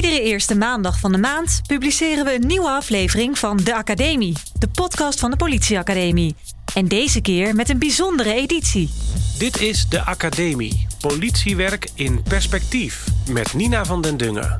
Iedere eerste maandag van de maand publiceren we een nieuwe aflevering van De Academie, de podcast van de Politieacademie. En deze keer met een bijzondere editie. Dit is De Academie, politiewerk in perspectief, met Nina van den Dungen.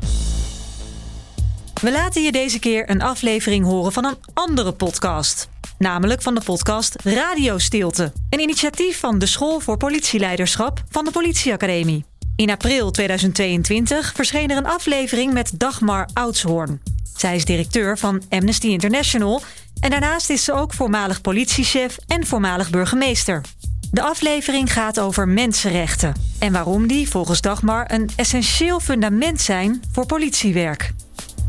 We laten je deze keer een aflevering horen van een andere podcast. Namelijk van de podcast Radio Stilte. Een initiatief van de School voor Politieleiderschap van de Politieacademie. In april 2022 verscheen er een aflevering met Dagmar Oudshoorn. Zij is directeur van Amnesty International en daarnaast is ze ook voormalig politiechef en voormalig burgemeester. De aflevering gaat over mensenrechten en waarom die volgens Dagmar een essentieel fundament zijn voor politiewerk.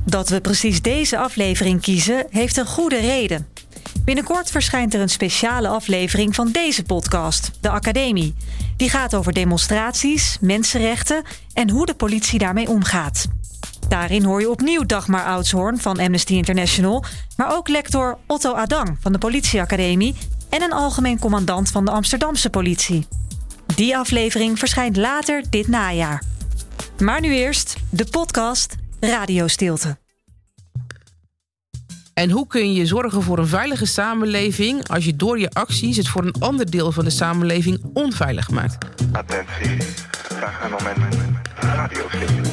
Dat we precies deze aflevering kiezen heeft een goede reden. Binnenkort verschijnt er een speciale aflevering van deze podcast, de Academie. Die gaat over demonstraties, mensenrechten en hoe de politie daarmee omgaat. Daarin hoor je opnieuw Dagmar Oudshoorn van Amnesty International, maar ook lector Otto Adang van de Politieacademie en een algemeen commandant van de Amsterdamse politie. Die aflevering verschijnt later dit najaar. Maar nu eerst de podcast Radio Stilte. En hoe kun je zorgen voor een veilige samenleving als je door je acties het voor een ander deel van de samenleving onveilig maakt? Attentie, graag een moment. Radio Stilte.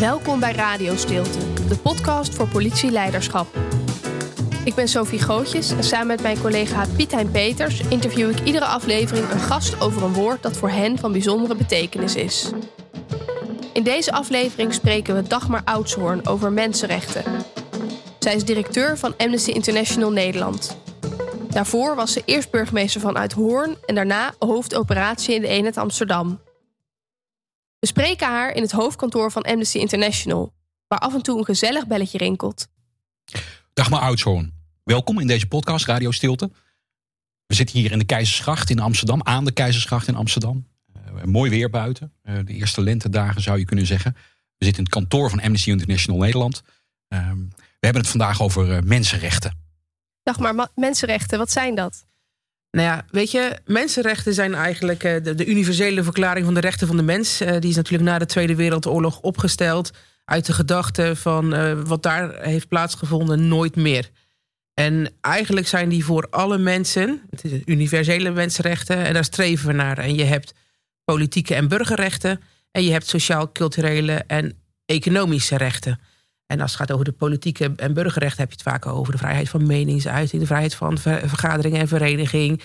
Welkom bij Radio Stilte, de podcast voor politieleiderschap. Ik ben Sophie Gootjes en samen met mijn collega Pietijn Peters interview ik iedere aflevering een gast over een woord dat voor hen van bijzondere betekenis is. In deze aflevering spreken we Dagmar Oudshoorn over mensenrechten. Zij is directeur van Amnesty International Nederland. Daarvoor was ze eerst burgemeester van Uithoorn en daarna hoofdoperatie in de eenheid Amsterdam. We spreken haar in het hoofdkantoor van Amnesty International, waar af en toe een gezellig belletje rinkelt. Dagmar Oudshoorn, welkom in deze podcast Radio Stilte. We zitten hier in de Keizersgracht in Amsterdam, aan de Keizersgracht in Amsterdam. Uh, mooi weer buiten, uh, de eerste lentedagen zou je kunnen zeggen. We zitten in het kantoor van Amnesty International Nederland. Uh, we hebben het vandaag over eh, mensenrechten. Dag maar, mensenrechten, wat zijn dat? Nou ja, weet je, mensenrechten zijn eigenlijk de, de, universele verklaring van de rechten van de mens. die is natuurlijk na de Tweede Wereldoorlog opgesteld uit de gedachte van uh, wat daar heeft plaatsgevonden nooit meer. En eigenlijk zijn die voor alle mensen, het is universele mensenrechten, en daar streven we naar. En je hebt politieke en burgerrechten, en je hebt sociaal-culturele en economische rechten. En als het gaat over de politieke en burgerrechten, heb je het vaak over de vrijheid van meningsuiting, de vrijheid van vergadering en vereniging,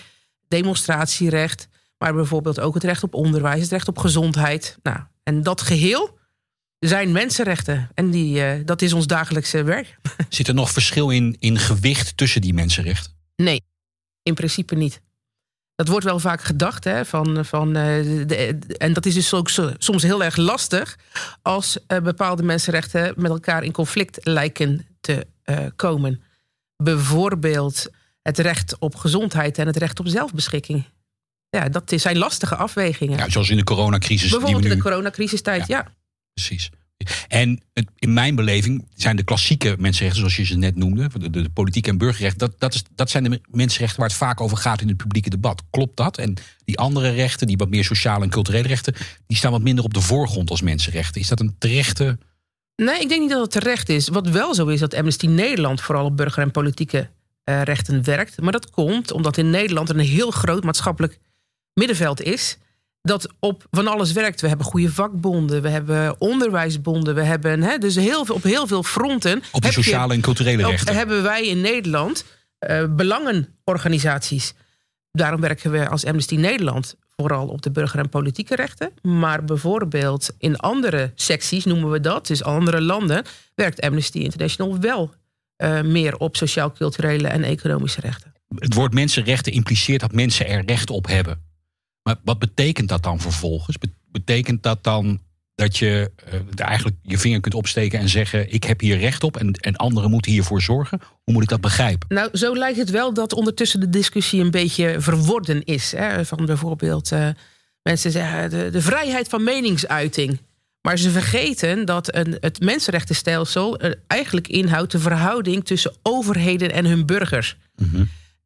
demonstratierecht, maar bijvoorbeeld ook het recht op onderwijs, het recht op gezondheid. Nou, en dat geheel zijn mensenrechten. En die, uh, dat is ons dagelijkse werk. Zit er nog verschil in, in gewicht tussen die mensenrechten? Nee, in principe niet. Dat wordt wel vaak gedacht. Hè, van, van, uh, de, en dat is dus ook soms heel erg lastig als uh, bepaalde mensenrechten met elkaar in conflict lijken te komen. Bijvoorbeeld het recht op gezondheid en het recht op zelfbeschikking. Ja, dat zijn lastige afwegingen. Ja, zoals in de coronacrisis. Bijvoorbeeld die we nu... in de coronacrisistijd, ja. ja precies. En in mijn beleving zijn de klassieke mensenrechten, zoals je ze net noemde, de, de politiek en burgerrechten, dat, dat, is, dat zijn de mensenrechten waar het vaak over gaat in het publieke debat. Klopt dat? En die andere rechten, die wat meer sociale en culturele rechten, die staan wat minder op de voorgrond als mensenrechten. Is dat een terechte. Nee, ik denk niet dat het terecht is. Wat wel zo is, dat Amnesty Nederland vooral op burger- en politieke uh, rechten werkt. Maar dat komt omdat in Nederland een heel groot maatschappelijk middenveld is dat op van alles werkt. We hebben goede vakbonden, we hebben onderwijsbonden, we hebben hè, dus heel veel, op heel veel fronten. Op de sociale en culturele rechten. Hebben wij in Nederland uh, belangenorganisaties. Daarom werken we als Amnesty Nederland vooral op de burger- en politieke rechten. Maar bijvoorbeeld in andere secties noemen we dat, dus andere landen, werkt Amnesty International wel uh, meer op sociaal-culturele en economische rechten. Het woord mensenrechten impliceert dat mensen er recht op hebben. Maar wat betekent dat dan vervolgens? Betekent dat dan dat je uh, eigenlijk je vinger kunt opsteken en zeggen: Ik heb hier recht op en, en anderen moeten hiervoor zorgen? Hoe moet ik dat begrijpen? Nou, zo lijkt het wel dat ondertussen de discussie een beetje verworden is. Hè? Van bijvoorbeeld uh, mensen zeggen de, de vrijheid van meningsuiting. Maar ze vergeten dat een, het mensenrechtenstelsel eh, eigenlijk inhoudt de verhouding tussen overheden en hun burgers.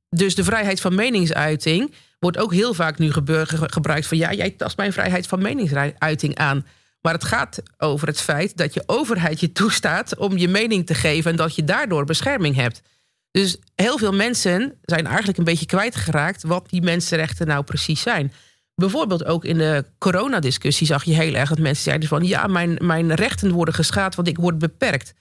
Dus de vrijheid van meningsuiting wordt ook heel vaak nu gebruikt van ja, jij tast mijn vrijheid van meningsuiting aan. Maar het gaat over het feit dat je overheid je toestaat om je mening te geven en dat je daardoor bescherming hebt. Dus heel veel mensen zijn eigenlijk een beetje kwijtgeraakt wat die mensenrechten nou precies zijn. Bijvoorbeeld ook in de coronadiscussie zag je heel erg dat mensen zeiden van ja, mijn, mijn rechten worden geschaad, want ik word beperkt.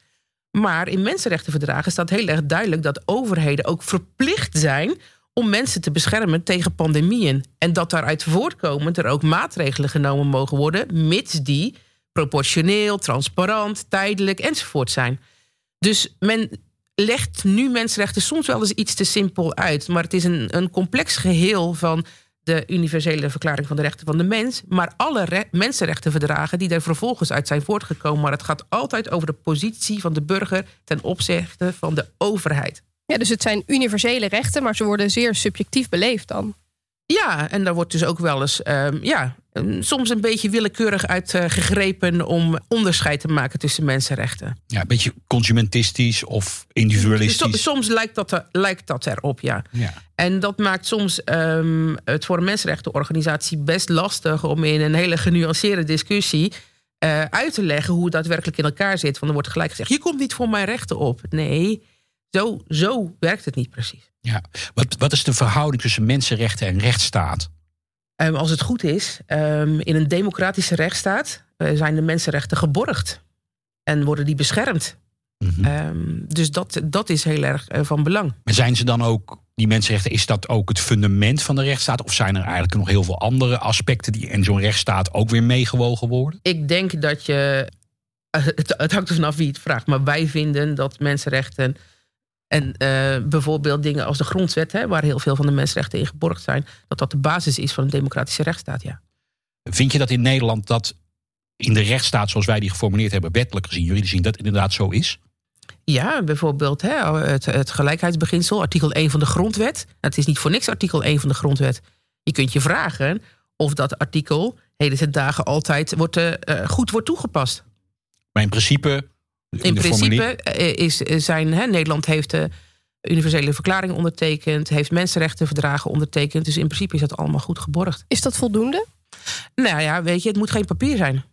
Maar in mensenrechtenverdragen staat heel erg duidelijk dat overheden ook verplicht zijn om mensen te beschermen tegen pandemieën. En dat daaruit voortkomend er ook maatregelen genomen mogen worden, mits die proportioneel, transparant, tijdelijk enzovoort zijn. Dus men legt nu mensenrechten soms wel eens iets te simpel uit. Maar het is een, een complex geheel van de universele verklaring van de rechten van de mens. Maar alle re- mensenrechtenverdragen die er vervolgens uit zijn voortgekomen. Maar het gaat altijd over de positie van de burger ten opzichte van de overheid. Ja, dus het zijn universele rechten, maar ze worden zeer subjectief beleefd dan. Ja, en daar wordt dus ook wel eens ehm, ja, um, soms een beetje willekeurig uit eh, gegrepen om onderscheid te maken tussen mensenrechten. Ja, een beetje consumentistisch of individualistisch. soms lijkt dat, er, lijkt dat erop, ja. Ja. En dat maakt soms ehm, het voor een mensenrechtenorganisatie best lastig om in een hele genuanceerde discussie eh, uit te leggen hoe het daadwerkelijk in elkaar zit. Want er wordt gelijk gezegd: je komt niet voor mijn rechten op. Nee, zo, zo werkt het niet precies. Ja. Wat, wat is de verhouding tussen mensenrechten en rechtsstaat? Ehm, als het goed is, ehm, in een democratische rechtsstaat eh, zijn de mensenrechten geborgd en worden die beschermd. Mhm. Ehm, dus dat, dat is heel erg eh, van belang. Maar zijn ze dan ook, die mensenrechten, is dat ook het fundament van de rechtsstaat? Of zijn er eigenlijk nog heel veel andere aspecten die in zo'n rechtsstaat ook weer meegewogen worden? Ik denk dat je. eh, Het, het hangt er vanaf wie het vraagt. Maar wij vinden dat mensenrechten. En eh, bijvoorbeeld dingen als de grondwet, hè, waar heel veel van de mensenrechten in geborgd zijn, dat dat de basis is van een democratische rechtsstaat. Ja. Vind je dat in Nederland dat in de rechtsstaat zoals wij die geformuleerd hebben, wettelijk gezien, juridisch gezien, dat inderdaad zo is? Ja, bijvoorbeeld hè, het, het gelijkheidsbeginsel, artikel 1 van de grondwet. Het is niet voor niks artikel 1 van de grondwet. Je kunt je vragen of dat artikel heden ten dagen altijd wordt, eh, eh, goed wordt toegepast. Maar in principe. In principe eh, is, zijn, hè, Nederland heeft de universele verklaring ondertekend, heeft mensenrechtenverdragen ondertekend. Dus in principe is dat allemaal goed geborgd. Is dat voldoende? Nou ja, weet je, het moet geen papier zijn.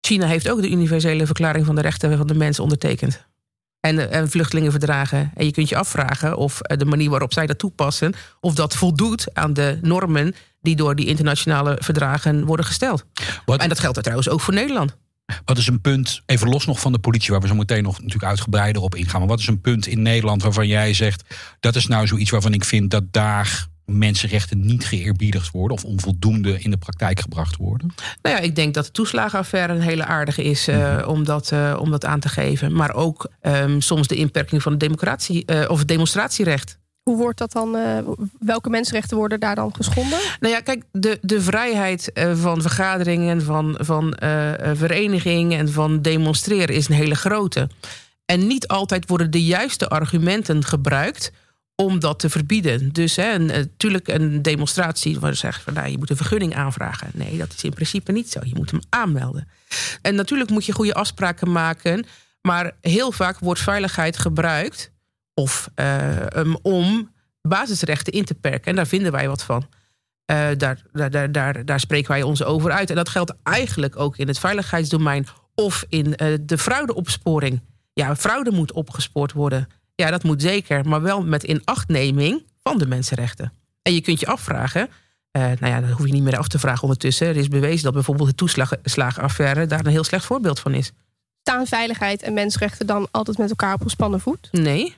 China heeft ook de universele verklaring van de rechten van de mens ondertekend. En, eh, en vluchtelingenverdragen. En je kunt je afvragen of eh, de manier waarop zij dat toepassen, of dat voldoet aan de normen die door die internationale verdragen worden gesteld. Wat, En dat geldt trouwens ook voor Nederland. Wat is een punt, even los nog van de politie, waar we zo meteen nog natuurlijk uitgebreider op ingaan. Maar wat is een punt in Nederland waarvan jij zegt, dat is nou zoiets waarvan ik vind dat daar mensenrechten niet geëerbiedigd worden of onvoldoende in de praktijk gebracht worden? Nou ja, ik denk dat de toeslagenaffaire een hele aardige is eh, om, dat, eh, om dat aan te geven. Maar ook ehm, soms de inperking van het democratie, eh, of het demonstratierecht. Hoe wordt dat dan? eh, welke mensenrechten worden daar dan geschonden? Nou ja, kijk, de, de vrijheid eh, van vergaderingen, van, van eh, eh, vereniging en van demonstreren is een hele grote. En niet altijd worden de juiste argumenten gebruikt om dat te verbieden. Dus hè, natuurlijk een demonstratie waar ze zeggen van nou, je moet een vergunning aanvragen. Nee, dat is in principe niet zo. Je moet hem aanmelden. En natuurlijk moet je goede afspraken maken, maar heel vaak wordt veiligheid gebruikt of eh, um, om basisrechten in te perken. En daar vinden wij wat van. Eh, daar, daar, daar, daar, daar spreken wij ons over uit. En dat geldt eigenlijk ook in het veiligheidsdomein of in eh, de fraudeopsporing. Ja, fraude moet opgespoord worden. Ja, dat moet zeker, maar wel met inachtneming van de mensenrechten. En je kunt je afvragen, nou ja, dat hoef je niet meer af te vragen ondertussen. Er is bewezen dat bijvoorbeeld de toeslagenaffaire daar een heel slecht voorbeeld van is. Staan veiligheid en mensenrechten dan altijd met elkaar op gespannen voet? Nee,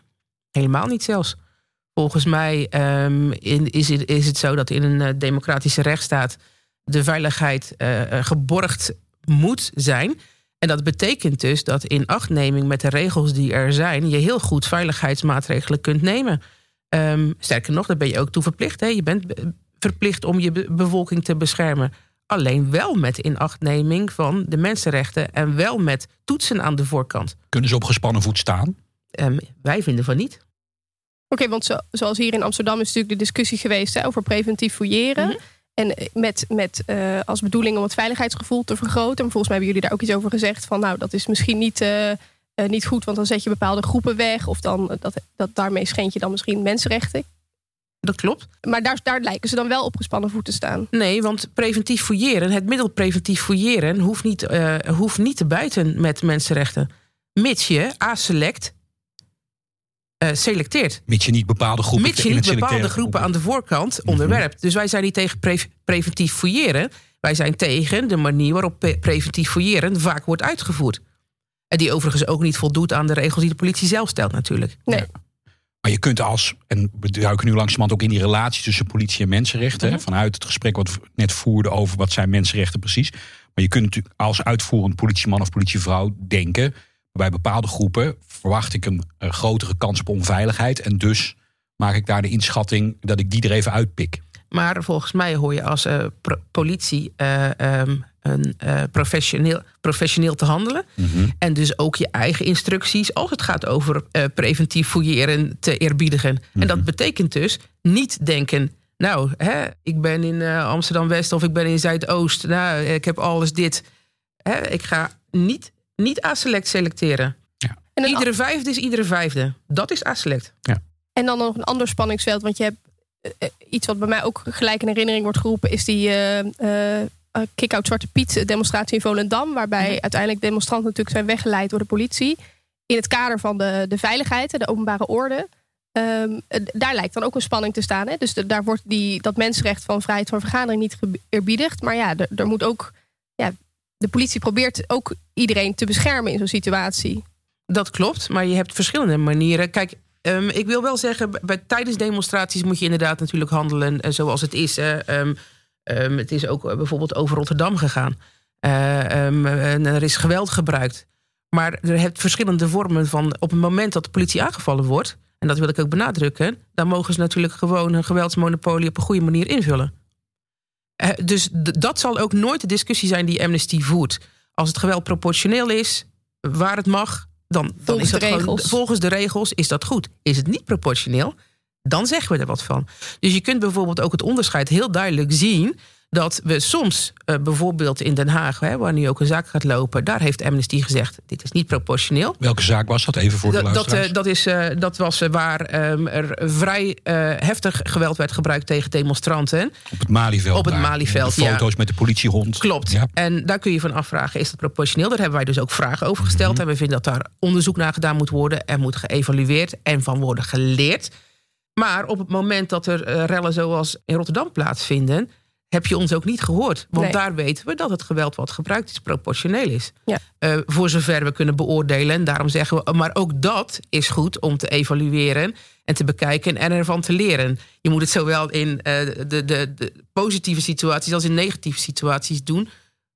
helemaal niet zelfs. Volgens mij um, in, is, het, is het zo dat in een uh, democratische rechtsstaat de veiligheid uh, geborgd moet zijn. En dat betekent dus dat in achtneming met de regels die er zijn, je heel goed veiligheidsmaatregelen kunt nemen. Um, sterker nog, daar ben je ook toe verplicht. Hè? Je bent verplicht om je be bevolking te beschermen. Alleen wel met inachtneming van de mensenrechten en wel met toetsen aan de voorkant. Kunnen ze op gespannen voet staan? Um, wij vinden van niet. Oké, okay, want zo, zoals hier in Amsterdam is natuurlijk de discussie geweest hè, over preventief fouilleren. Mm -hmm. En eh, met, met uh, als bedoeling om het veiligheidsgevoel te vergroten. Maar volgens mij hebben jullie daar ook iets over gezegd. Van nou, dat is misschien niet, uh, niet goed, want dan zet je bepaalde groepen weg. Of dan, dat, dat, daarmee schend je dan misschien mensenrechten. Dat klopt. Maar daar, daar lijken ze dan wel op gespannen voet te staan. Nee, want preventief fouilleren, het middel preventief fouilleren, hoeft niet, hoeft niet te buiten met mensenrechten. Mits je A-select uh, selecteert. Mits je niet bepaalde groepen, Mits je niet bepaalde groepen aan de voorkant mhm. onderwerpt. Dus wij zijn niet tegen pre preventief fouilleren. Wij zijn tegen de manier waarop pre preventief fouilleren vaak wordt uitgevoerd. En die overigens ook niet voldoet aan de regels die de politie zelf stelt natuurlijk. Nee. Maar je kunt als, en we duiken nu langzamerhand ook in die relatie tussen politie en mensenrechten. Mhm. Vanuit het gesprek wat we net voerden over wat zijn mensenrechten precies. Maar je kunt natuurlijk als uitvoerend politieman of politievrouw denken bij bepaalde groepen verwacht ik een, grotere kans op onveiligheid. En dus maak ik daar de inschatting dat ik die er even uitpik. Maar volgens mij hoor je als uh, politie uh, um, een, uh, professioneel, professioneel te handelen. Mm -hmm. En dus ook je eigen instructies als het gaat over preventief fouilleren te eerbiedigen. Mm -hmm. En dat mhm. betekent dus niet denken. Nou, hè, ik ben in Amsterdam West of ik ben in Zuidoost. Nou, ik heb alles dit. Hè, ik ga niet niet A-select selecteren. Ja. En iedere vijfde is iedere vijfde. Dat is A-select. Ja. En dan nog een ander spanningsveld. Want je hebt uh, iets wat bij mij ook gelijk in herinnering wordt geroepen... is die uh, kick-out Zwarte Piet demonstratie in Volendam... waarbij mhm. uiteindelijk demonstranten natuurlijk zijn weggeleid door de politie... in het kader van de, de veiligheid, de openbare orde... Um, daar lijkt dan ook een spanning te staan. Hè? Dus de, daar wordt die, dat mensenrecht van vrijheid van vergadering niet geëerbiedigd. Maar ja, er, er moet ook ja, de politie probeert ook iedereen te beschermen in zo'n situatie. Dat klopt, maar je hebt verschillende manieren. Kijk, um, ik wil wel zeggen, bij, tijdens demonstraties moet je inderdaad natuurlijk handelen uh, zoals het is. Um, um, het is ook bijvoorbeeld over Rotterdam gegaan. Uh, en er is geweld gebruikt. Maar er hebt verschillende vormen van. Op het moment dat de politie aangevallen wordt, en dat wil ik ook benadrukken, dan mogen ze natuurlijk gewoon een geweldsmonopolie op een goede manier invullen. Uh, dus dat zal ook nooit de discussie zijn die Amnesty voert. Als het geweld proportioneel is, waar het mag, dan, dan is dat gewoon, volgens de regels is dat goed. Is het niet proportioneel, dan zeggen we er wat van. Dus je kunt bijvoorbeeld ook het onderscheid heel duidelijk zien dat we soms uh, bijvoorbeeld in Den Haag, hè, waar nu ook een zaak gaat lopen, daar heeft Amnesty gezegd: dit is niet proportioneel. Welke zaak was dat even voor de dat, luisteraars? Dat, uh, dat, is, uh, dat was waar um, er vrij heftig geweld werd gebruikt tegen demonstranten. Op het Malieveld. Op het Malieveld, de foto's met de politiehond. Klopt. Ja. En daar kun je van afvragen: is dat proportioneel? Daar hebben wij dus ook vragen over gesteld. Mm -hmm. En we vinden dat daar onderzoek naar gedaan moet worden. Er moet geëvalueerd en van worden geleerd. Maar op het moment dat er rellen zoals in Rotterdam plaatsvinden heb je ons ook niet gehoord. Want nee. daar weten we dat het geweld wat gebruikt is proportioneel is. Ja. Uh, voor zover we kunnen beoordelen. En daarom zeggen we, maar ook dat is goed om te evalueren en te bekijken en ervan te leren. Je moet het zowel in uh, de, de, de, positieve situaties als in negatieve situaties doen.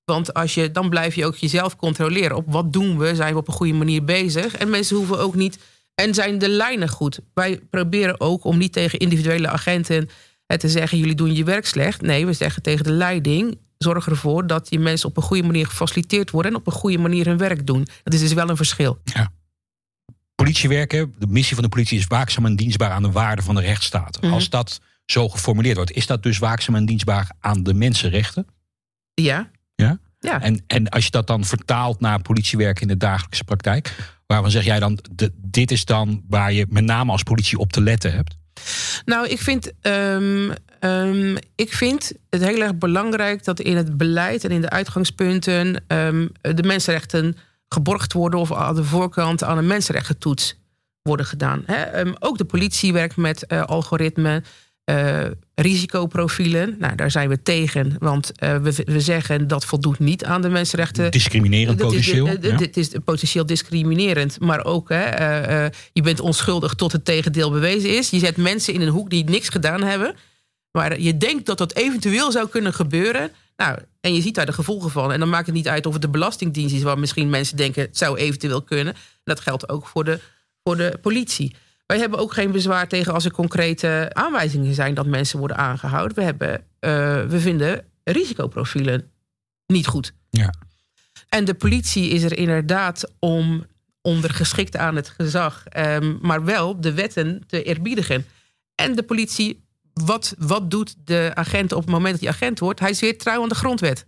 Want als je, dan blijf je ook jezelf controleren op wat doen we, zijn we op een goede manier bezig. En mensen hoeven ook niet. En zijn de lijnen goed? Wij proberen ook om niet tegen individuele agenten te zeggen: jullie doen je werk slecht. Nee, we zeggen tegen de leiding: zorg ervoor dat die mensen op een goede manier gefaciliteerd worden en op een goede manier hun werk doen. Dat is dus wel een verschil. Ja. Politiewerken, de missie van de politie is waakzaam en dienstbaar aan de waarden van de rechtsstaat. Mm -hmm. Als dat zo geformuleerd wordt, is dat dus waakzaam en dienstbaar aan de mensenrechten? Ja. Ja? ja. En, en als je dat dan vertaalt naar politiewerk in de dagelijkse praktijk, waarvan zeg jij dan, de, dit is dan waar je met name als politie op te letten hebt? Nou, ik vind, um, um, ik vind het heel erg belangrijk dat in het beleid en in de uitgangspunten um, de mensenrechten geborgd worden of aan de voorkant aan een mensenrechtentoets worden gedaan. Ook de politie werkt met uh, algoritmen. Uh, risicoprofielen, nou, daar zijn we tegen. Want uh, we, we zeggen dat voldoet niet aan de mensenrechten. Discriminerend dat potentieel. Is, ja. Dit is potentieel discriminerend. Maar ook, hè, uh, je bent onschuldig tot het tegendeel bewezen is. Je zet mensen in een hoek die niks gedaan hebben. Maar je denkt dat dat eventueel zou kunnen gebeuren. Nou, en je ziet daar de gevolgen van. En dan maakt het niet uit of het de Belastingdienst is... waar misschien mensen denken, het zou eventueel kunnen. En dat geldt ook voor de, voor de politie. Wij hebben ook geen bezwaar tegen als er concrete aanwijzingen zijn dat mensen worden aangehouden. We, hebben, uh, we vinden risicoprofielen niet goed. Ja. En de politie is er inderdaad om ondergeschikt aan het gezag, um, maar wel de wetten te eerbiedigen. En de politie wat, wat doet de agent op het moment dat hij agent wordt? Hij is weer trouw aan de grondwet.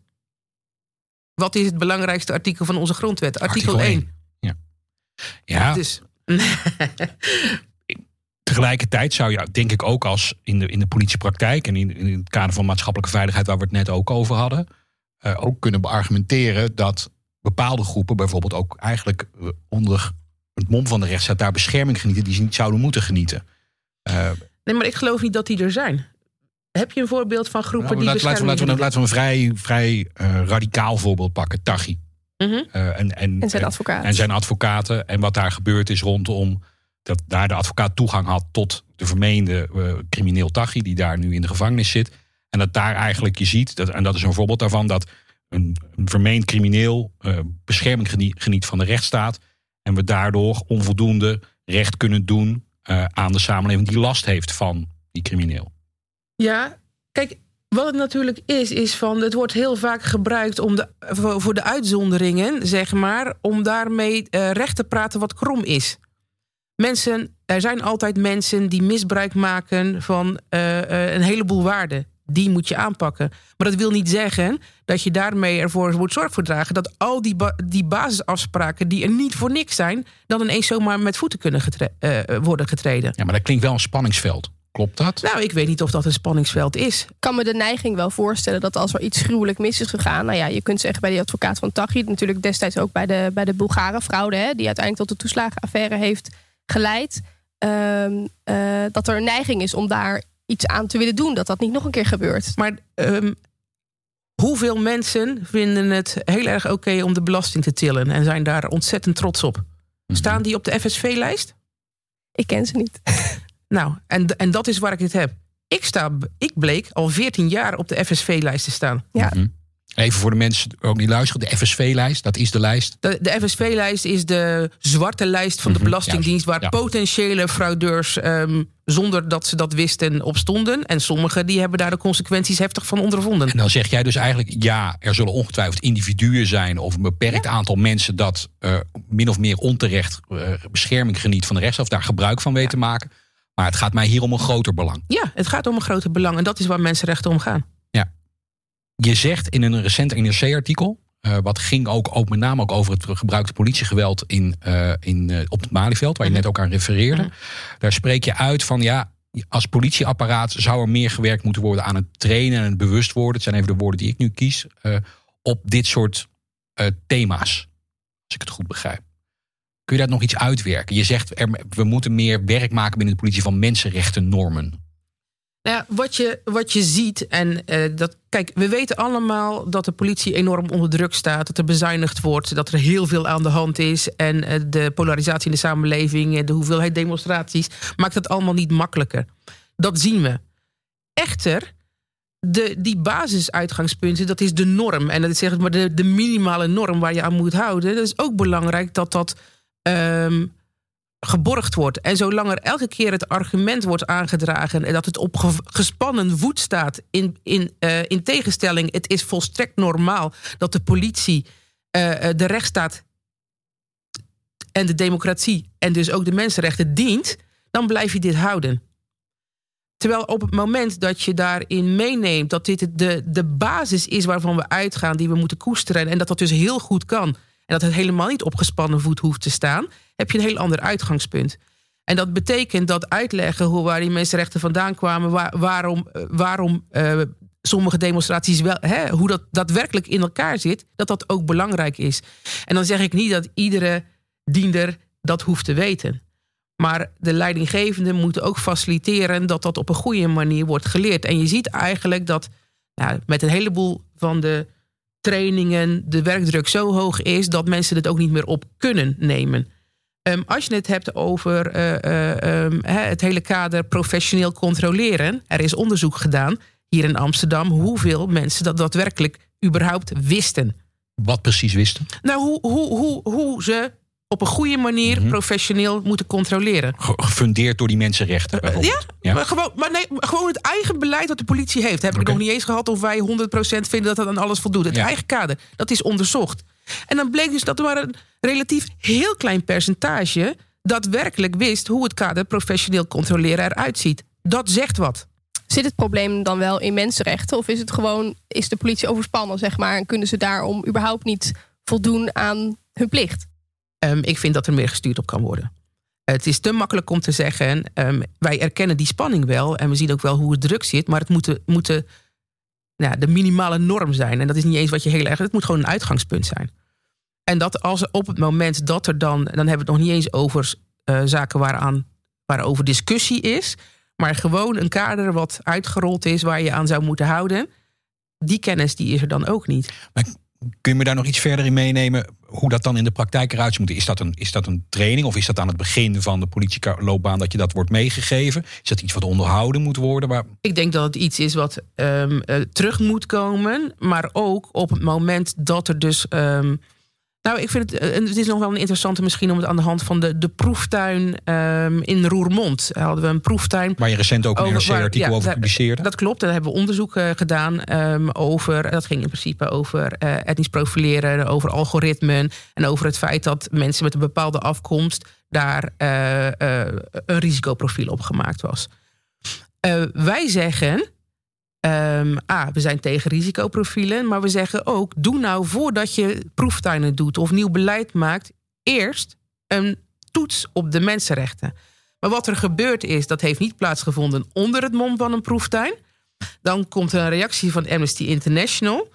Wat is het belangrijkste artikel van onze grondwet? Artikel, Artikel 1. één. Ja. Ja, Dus, tegelijkertijd zou je denk ik ook als in de, in de politiepraktijk en in, in het kader van maatschappelijke veiligheid waar we het net ook over hadden, eh, ook kunnen beargumenteren dat bepaalde groepen bijvoorbeeld ook eigenlijk eh, onder het mom van de rechtsstaat daar bescherming genieten die ze niet zouden moeten genieten. Eh, nee, maar ik geloof niet dat die er zijn. Heb je een voorbeeld van groepen nou, die laten, laten, we, laten, we, laten we een vrij, vrij eh, radicaal voorbeeld pakken. Taghi. Mhm. Eh, en, en, En zijn en- advocaat. En zijn advocaten. En wat daar gebeurd is rondom dat daar de advocaat toegang had tot de vermeende eh, crimineel Taghi, die daar nu in de gevangenis zit. En dat daar eigenlijk je ziet, dat, en dat is een voorbeeld daarvan, dat een, een vermeend crimineel eh, bescherming genie- geniet van de rechtsstaat. En we daardoor onvoldoende recht kunnen doen eh, aan de samenleving die last heeft van die crimineel. Ja, kijk, wat het natuurlijk is, is van het wordt heel vaak gebruikt om de, voor voor de uitzonderingen, zeg maar, om daarmee recht te praten wat krom is. Mensen, er zijn altijd mensen die misbruik maken van eh, eh, een heleboel waarden. Die moet je aanpakken. Maar dat wil niet zeggen dat je daarmee ervoor moet zorg voor dragen dat al die, ba- die basisafspraken die er niet voor niks zijn, dan ineens zomaar met voeten kunnen getre- eh, worden getreden. Ja, maar dat klinkt wel een spanningsveld. Klopt dat? Nou, ik weet niet of dat een spanningsveld is. Ik kan me de neiging wel voorstellen dat als er iets gruwelijk mis is gegaan. Nou ja, je kunt zeggen bij die advocaat van Taghi. Natuurlijk destijds ook bij de, bij de Bulgare fraude. Hè, die uiteindelijk tot de toeslagenaffaire heeft geleid. ehm, eh, dat er een neiging is om daar iets aan te willen doen. Dat dat niet nog een keer gebeurt. Maar ehm, hoeveel mensen vinden het heel erg oké om de belasting te tillen en zijn daar ontzettend trots op? Mhm. Staan die op de FSV-lijst? Ik ken ze niet. Nou, en, en dat is waar ik het heb. Ik, sta, ik bleek al 14 jaar op de FSV-lijst te staan. Ja. Mhm. Even voor de mensen die ook niet luisteren. De FSV-lijst, dat is de lijst. De, de FSV-lijst is de zwarte lijst van de Mhm, Belastingdienst... waar ja. potentiële fraudeurs, ehm, zonder dat ze dat wisten, op stonden. En sommigen die hebben daar de consequenties heftig van ondervonden. En dan zeg jij dus eigenlijk, ja, er zullen ongetwijfeld individuen zijn of een beperkt aantal mensen dat eh, min of meer onterecht eh, bescherming geniet van de rechtsstaat, of daar gebruik van weet te maken. Maar het gaat mij hier om een groter belang. Ja, het gaat om een groter belang en dat is waar mensenrechten om gaan. Je zegt in een recent NRC-artikel, eh, wat ging ook, ook met name ook over het gebruikte politiegeweld in, eh, in, eh, op het Malieveld, waar je net ook aan refereerde. Daar spreek je uit van ja, als politieapparaat zou er meer gewerkt moeten worden aan het trainen en het bewust worden. Het zijn even de woorden die ik nu kies. op dit soort thema's. Als ik het goed begrijp. Kun je dat nog iets uitwerken? Je zegt er, we moeten meer werk maken binnen de politie van mensenrechten normen. Nou ja, wat je, wat je ziet, en eh, dat, kijk, we weten allemaal dat de politie enorm onder druk staat, dat er bezuinigd wordt, dat er heel veel aan de hand is en eh, de polarisatie in de samenleving, de hoeveelheid demonstraties, maakt het allemaal niet makkelijker. Dat zien we. Echter, de, die basisuitgangspunten, dat is de norm. En dat is zeg maar de, de minimale norm waar je aan moet houden. Dat is ook belangrijk dat dat ehm, geborgd wordt. En zolang er elke keer het argument wordt aangedragen... en dat het op ge- gespannen voet staat... in, in, eh, in tegenstelling, het is volstrekt normaal... dat de politie eh, eh, de rechtsstaat en de democratie... en dus ook de mensenrechten dient... dan blijf je dit houden. Terwijl op het moment dat je daarin meeneemt... dat dit de, de basis is waarvan we uitgaan... die we moeten koesteren... en dat dat dus heel goed kan... en dat het helemaal niet op gespannen voet hoeft te staan... heb je een heel ander uitgangspunt. En dat betekent dat uitleggen hoe waar die mensenrechten vandaan kwamen... waar- waarom, eh, waarom eh, sommige demonstraties wel... Hè, hoe dat daadwerkelijk in elkaar zit... dat dat ook belangrijk is. En dan zeg ik niet dat iedere diender dat hoeft te weten... Maar de leidinggevenden moeten ook faciliteren dat dat op een goede manier wordt geleerd. En je ziet eigenlijk dat nou, met een heleboel van de trainingen de werkdruk zo hoog is dat mensen het ook niet meer op kunnen nemen. Ehm, als je het hebt over eh, eh, ehm, het hele kader professioneel controleren, er is onderzoek gedaan hier in Amsterdam hoeveel mensen dat daadwerkelijk überhaupt wisten. Wat precies wisten? Nou, hoe, hoe, hoe, hoe ze op een goede manier Mhm. professioneel moeten controleren. Ge- Gefundeerd door die mensenrechten bijvoorbeeld. Ja, Maar, gewoon, maar nee, gewoon het eigen beleid dat de politie heeft. Heb ik Oké. nog niet eens gehad of wij 100% vinden dat dat aan alles voldoet. Het Ja. eigen kader, dat is onderzocht. En dan bleek dus dat er maar een relatief heel klein percentage daadwerkelijk wist hoe het kader professioneel controleren eruit ziet. Dat zegt wat. Zit het probleem dan wel in mensenrechten? Of is het gewoon, is de politie overspannen, zeg maar, en kunnen ze daarom überhaupt niet voldoen aan hun plicht? Um, ik vind dat er meer gestuurd op kan worden. Het is te makkelijk om te zeggen, um, wij erkennen die spanning wel en we zien ook wel hoe het druk zit, maar het moet, moet de, nou, de minimale norm zijn. En dat is niet eens wat je heel erg, het moet gewoon een uitgangspunt zijn. En dat als op het moment dat er dan, dan hebben we het nog niet eens over uh, zaken waaraan, waarover discussie is, maar gewoon een kader wat uitgerold is waar je aan zou moeten houden. Die kennis die is er dan ook niet. Kun je me daar nog iets verder in meenemen? Hoe dat dan in de praktijk eruit moet? Is dat een, is dat een training of is dat aan het begin van de politieloopbaan dat je dat wordt meegegeven? Is dat iets wat onderhouden moet worden? Waar... Ik denk dat het iets is wat um, uh, terug moet komen. Maar ook op het moment dat er dus um, nou, ik vind het, eh, het is nog wel een interessante misschien om het aan de hand van de, de proeftuin um, in Roermond. Hadden we een proeftuin. Waar je recent ook een NRC-artikel ja, over publiceerde. Dat klopt, daar hebben we onderzoek uh, gedaan um, over. Dat ging in principe over uh, etnisch profileren, over algoritmen. En over het feit dat mensen met een bepaalde afkomst daar een risicoprofiel op gemaakt was. wij zeggen Um, A, we zijn tegen risicoprofielen, maar we zeggen ook: doe nou voordat je proeftuinen doet of nieuw beleid maakt, eerst een toets op de mensenrechten. Maar wat er gebeurd is, dat heeft niet plaatsgevonden onder het mom van een proeftuin. Dan komt er een reactie van Amnesty International.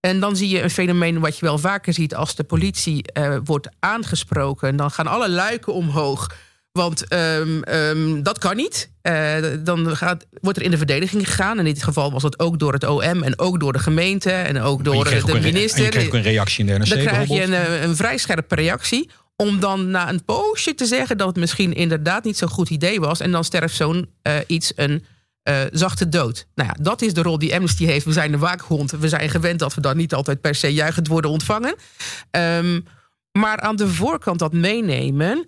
En dan zie je een fenomeen wat je wel vaker ziet als de politie uh, wordt aangesproken. Dan gaan alle luiken omhoog. Want um, um, dat kan niet. Uh, dan gaat, wordt er in de verdediging gegaan. In dit geval was dat ook door het OM en ook door de gemeente en ook door de, de minister. En je kreeg ook een reactie in de NRC Dan krijg je een, eh, een vrij scherpe reactie. Om dan na een poosje te zeggen dat het misschien inderdaad niet zo'n goed idee was. En dan sterft zo'n uh, iets een uh, zachte dood. Nou ja, dat is de rol die Amnesty heeft. We zijn de waakhond. We zijn gewend dat we dan niet altijd per se juichend worden ontvangen. Um, maar aan de voorkant dat meenemen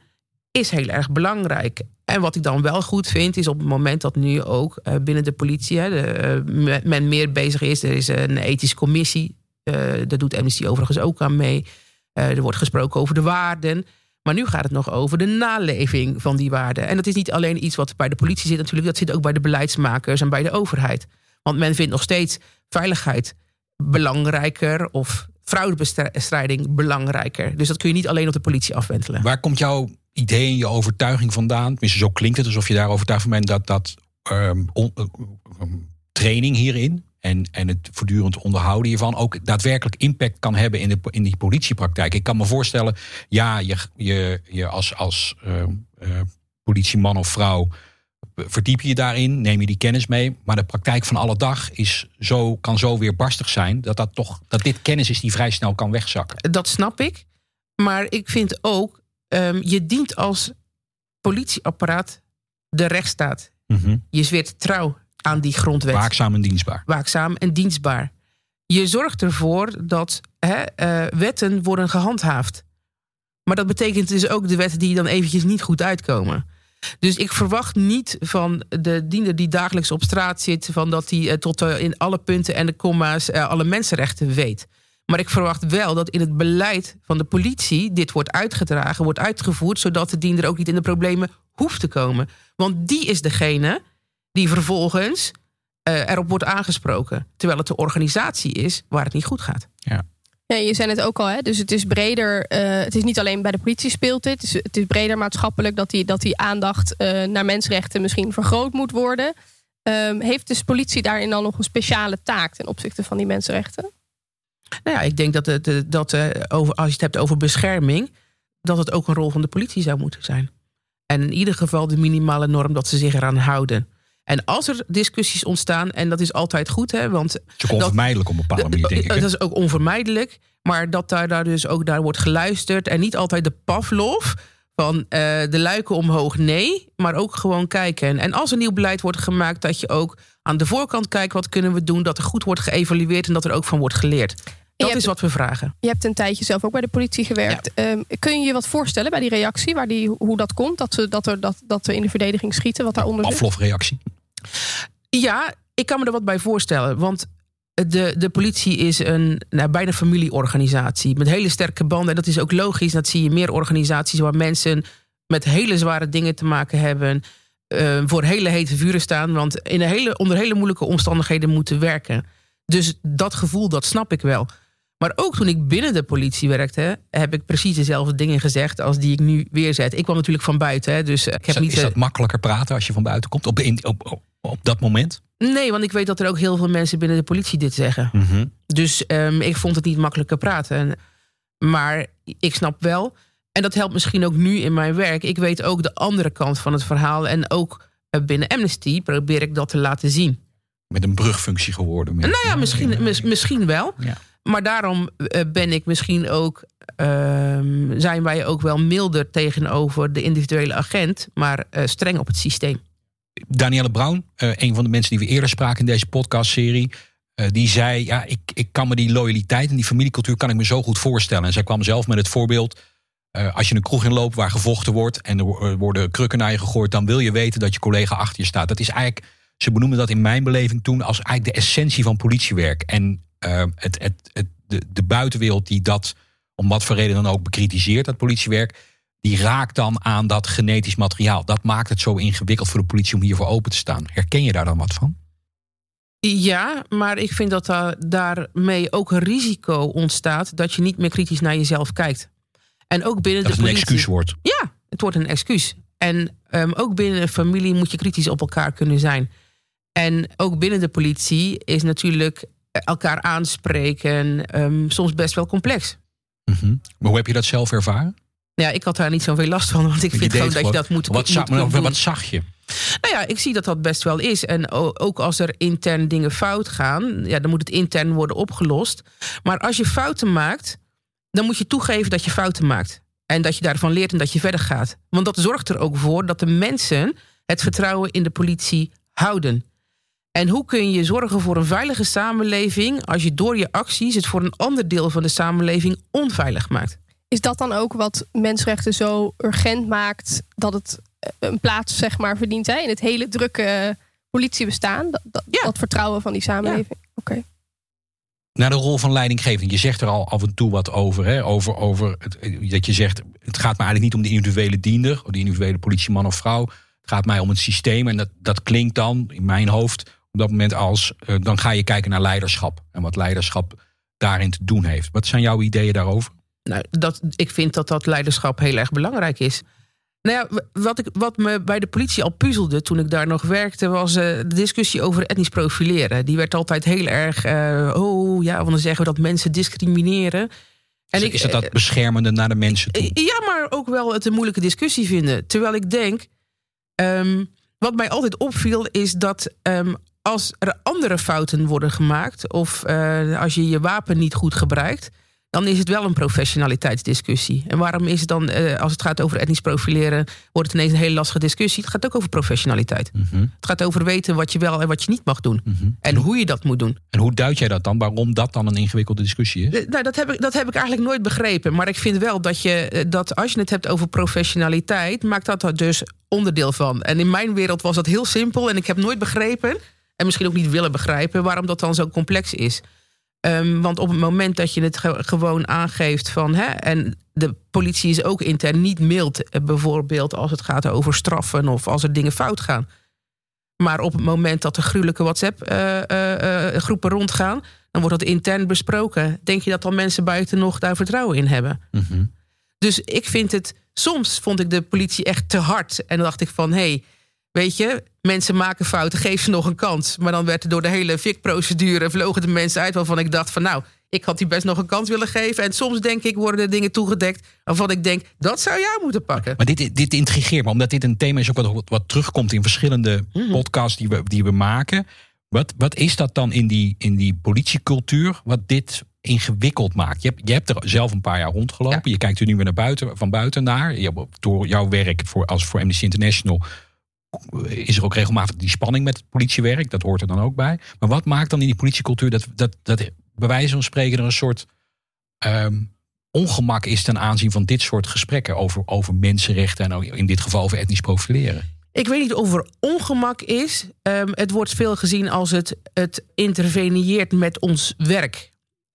is heel erg belangrijk. En wat ik dan wel goed vind, is op het moment dat nu ook uh, binnen de politie hè, de, uh, men meer bezig is. Er is een ethische commissie, uh, daar doet Amnesty overigens ook aan mee. er wordt gesproken over de waarden. Maar nu gaat het nog over de naleving van die waarden. En dat is niet alleen iets wat bij de politie zit, natuurlijk, dat zit ook bij de beleidsmakers en bij de overheid. Want men vindt nog steeds veiligheid belangrijker of fraudebestrijding belangrijker. Dus dat kun je niet alleen op de politie afwentelen. Waar komt jouw idee en je overtuiging vandaan? Tenminste, zo klinkt het alsof je daar overtuigd van bent dat, dat um, on, um, training hierin en, en het voortdurend onderhouden hiervan ook daadwerkelijk impact kan hebben in, de, in die politiepraktijk. Ik kan me voorstellen, ja, je, je, je als, als uh, uh, politieman of vrouw verdiep je je daarin, neem je die kennis mee. Maar de praktijk van alle dag is zo, kan zo weer barstig zijn dat, dat, toch, dat dit kennis is die vrij snel kan wegzakken. Dat snap ik. Maar ik vind ook, um, je dient als politieapparaat de rechtsstaat. Mm -hmm. Je zweert trouw aan die grondwet. Waakzaam en dienstbaar. Waakzaam en dienstbaar. Je zorgt ervoor dat hè, uh, wetten worden gehandhaafd. Maar dat betekent dus ook de wetten die dan eventjes niet goed uitkomen. Dus ik verwacht niet van de diender die dagelijks op straat zit, van dat hij uh, tot uh, in alle punten en de comma's alle mensenrechten weet. Maar ik verwacht wel dat in het beleid van de politie dit wordt uitgedragen, wordt uitgevoerd, zodat de diender ook niet in de problemen hoeft te komen. Want die is degene die vervolgens erop wordt aangesproken. Terwijl het de organisatie is waar het niet goed gaat. Ja. Ja, je zei het ook al, hè? dus het is breder. Uh, het is niet alleen bij de politie speelt dit. Het is, het is breder maatschappelijk dat die, dat die aandacht uh, naar mensenrechten misschien vergroot moet worden. Um, heeft dus politie daarin dan nog een speciale taak ten opzichte van die mensenrechten? Nou ja, ik denk dat, het, dat uh, over, als je het hebt over bescherming, dat het ook een rol van de politie zou moeten zijn. En in ieder geval de minimale norm dat ze zich eraan houden. En als er discussies ontstaan, en dat is altijd goed, hè, want. Het is ook onvermijdelijk op een bepaalde manier, denk ik. Dat is ook onvermijdelijk, maar dat daar, daar dus ook daar wordt geluisterd en niet altijd de Pavlov van uh, de luiken omhoog, nee, maar ook gewoon kijken. En als er nieuw beleid wordt gemaakt, dat je ook aan de voorkant kijkt wat kunnen we doen, dat er goed wordt geëvalueerd en dat er ook van wordt geleerd. Dat is wat we vragen. Je hebt een tijdje zelf ook bij de politie gewerkt. Ja. Um, kun je je wat voorstellen bij die reactie, waar die, hoe dat komt? Dat ze, dat, er, dat, dat we in de verdediging schieten, wat daaronder zit? Aflofreactie. Ja, ik kan me er wat bij voorstellen. Want de, de politie is een nou, bijna familieorganisatie. Met hele sterke banden. En dat is ook logisch. Dat zie je meer organisaties waar mensen met hele zware dingen te maken hebben. Eh, voor hele hete vuren staan. Want in een hele, onder hele moeilijke omstandigheden moeten werken. Dus dat gevoel, dat snap ik wel. Maar ook toen ik binnen de politie werkte, heb ik precies dezelfde dingen gezegd als die ik nu weer zet. Ik kwam natuurlijk van buiten, hè, dus ik heb Is, niet. is dat makkelijker praten als je van buiten komt? Op, in, op, op, op dat moment? Nee, want ik weet dat er ook heel veel mensen binnen de politie dit zeggen. Dus ehm, ik vond het niet makkelijker praten. En- Maar ik snap wel, en dat helpt misschien ook nu in mijn werk. Ik weet ook de andere kant van het verhaal. En ook eh, binnen Amnesty probeer ik dat te laten zien. Met een brugfunctie geworden. Met, Nou ja, misschien, mis- misschien wel. Ja. Maar daarom eh, ben ik misschien ook. ehm, zijn wij ook wel milder tegenover de individuele agent, maar eh, streng op het systeem. Danielle Brown, een van de mensen die we eerder spraken in deze podcastserie. die zei, ja, ik, ik kan me die loyaliteit en die familiecultuur kan ik me zo goed voorstellen. En zij kwam zelf met het voorbeeld. Eh, als je een kroeg inloopt waar gevochten wordt en er er worden krukken naar je gegooid, dan wil je weten dat je collega achter je staat. Dat is eigenlijk, ze benoemden dat in mijn beleving toen als eigenlijk de essentie van politiewerk. En eh, het, het, het, de, de buitenwereld die dat, om wat voor reden dan ook, bekritiseert, dat politiewerk, die raakt dan aan dat genetisch materiaal. Dat maakt het zo ingewikkeld voor de politie om hiervoor open te staan. Herken je daar dan wat van? Ja, maar ik vind dat daar, daarmee ook een risico ontstaat dat je niet meer kritisch naar jezelf kijkt. En ook binnen Dat de het een politie. excuus wordt. Ja, het wordt een excuus. En ehm, ook binnen een familie moet je kritisch op elkaar kunnen zijn. En ook binnen de politie is natuurlijk elkaar aanspreken ehm, soms best wel complex. Mhm. Maar hoe heb je dat zelf ervaren? Ja, ik had daar niet zoveel last van, want ik Je vind gewoon dat je dat moet, Wat, moet zag, kunnen doen. wat zag je? Nou ja, ik zie dat dat best wel is. En ook als er intern dingen fout gaan, ja, dan moet het intern worden opgelost. Maar als je fouten maakt, dan moet je toegeven dat je fouten maakt. En dat je daarvan leert en dat je verder gaat. Want dat zorgt er ook voor dat de mensen het vertrouwen in de politie houden. En hoe kun je zorgen voor een veilige samenleving als je door je acties het voor een ander deel van de samenleving onveilig maakt? Is dat dan ook wat mensenrechten zo urgent maakt dat het eh, een plaats zeg maar, verdient hè? in het hele drukke politiebestaan? Dat, dat, Ja. dat vertrouwen van die samenleving. Oké. Naar de rol van leidinggevend. Je zegt er al af en toe wat over. Hè? Over, over dat je zegt, het gaat me eigenlijk niet om de individuele diender. Of de individuele politieman of vrouw. Het gaat mij om het systeem. En dat, dat klinkt dan in mijn hoofd op dat moment als... eh, dan ga je kijken naar leiderschap. En wat leiderschap daarin te doen heeft. Wat zijn jouw ideeën daarover? Nou, dat, ik vind dat dat leiderschap heel erg belangrijk is. Nou ja, wat, ik, wat me bij de politie al puzzelde toen ik daar nog werkte, was eh, de discussie over etnisch profileren. Die werd altijd heel erg, eh, oh ja, want dan zeggen we dat mensen discrimineren. En ik- is het dat beschermende naar de mensen toe? Eh, Ja, maar ook wel het een moeilijke discussie vinden. Terwijl ik denk, ehm, wat mij altijd opviel, is dat ehm, als er andere fouten worden gemaakt, of eh, als je je wapen niet goed gebruikt, dan is het wel een professionaliteitsdiscussie. En waarom is het dan, eh, als het gaat over etnisch profileren, wordt het ineens een hele lastige discussie? Het gaat ook over professionaliteit. Mhm, Het gaat over weten wat je wel en wat je niet mag doen. mhm. En hoe je dat moet doen. En hoe duid jij dat dan? Waarom dat dan een ingewikkelde discussie is? Eh, Nou, dat heb, ik, dat heb ik eigenlijk nooit begrepen. Maar ik vind wel dat, je, eh, dat als je het hebt over professionaliteit, maakt dat er dus onderdeel van. En in mijn wereld was dat heel simpel. En ik heb nooit begrepen, en misschien ook niet willen begrijpen, waarom dat dan zo complex is. Ehm, want op het moment dat je het ge- gewoon aangeeft van. Hè, en de politie is ook intern niet mild, eh, bijvoorbeeld als het gaat over straffen of als er dingen fout gaan. Maar op het moment dat er gruwelijke WhatsApp-groepen rondgaan, dan wordt dat intern besproken. Denk je dat dan mensen buiten nog daar vertrouwen in hebben? Mhm. Dus ik vind het, soms vond ik de politie echt te hard. En dan dacht ik van, hé, hey, weet je, mensen maken fouten, geef ze nog een kans. Maar dan werd er door de hele VIC-procedure vlogen de mensen uit waarvan ik dacht van, nou, ik had die best nog een kans willen geven. En soms denk ik, worden er dingen toegedekt waarvan ik denk, dat zou jou moeten pakken. Maar dit, dit intrigeert me, omdat dit een thema is ook wat, wat terugkomt in verschillende Mhm. podcasts die we, die we maken. Wat, wat is dat dan in die, in die politiecultuur wat dit ingewikkeld maakt? Je hebt, je hebt er zelf een paar jaar rondgelopen. Ja. Je kijkt er nu weer naar buiten, van buiten naar. Door jouw werk voor, als voor Amnesty International is er ook regelmatig die spanning met het politiewerk. Dat hoort er dan ook bij. Maar wat maakt dan in die politiecultuur dat, dat, dat bij wijze van spreken er een soort ehm, ongemak is ten aanzien van dit soort gesprekken over, over mensenrechten en ook in dit geval over etnisch profileren? Ik weet niet of er ongemak is. Ehm, het wordt veel gezien als het, het interveneert met ons werk.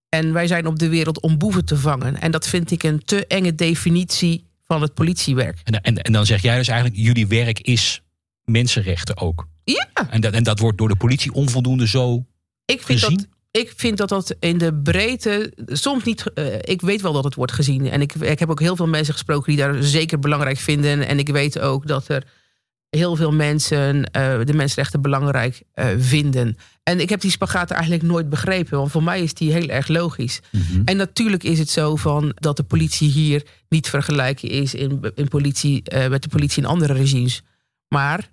En wij zijn op de wereld om boeven te vangen. En dat vind ik een te enge definitie van het politiewerk. En, en, en dan zeg jij dus eigenlijk, jullie werk is mensenrechten ook. Ja. En dat, en dat wordt door de politie onvoldoende zo Ik vind gezien. dat. Ik vind dat dat in de breedte soms niet. eh, ik weet wel dat het wordt gezien. En ik, ik heb ook heel veel mensen gesproken die daar zeker belangrijk vinden. En ik weet ook dat er heel veel mensen eh, de mensenrechten belangrijk eh, vinden. En ik heb die spagaat eigenlijk nooit begrepen. Want voor mij is die heel erg logisch. Mhm. En natuurlijk is het zo van dat de politie hier niet vergelijken is in, in politie, met de politie in andere regimes. Maar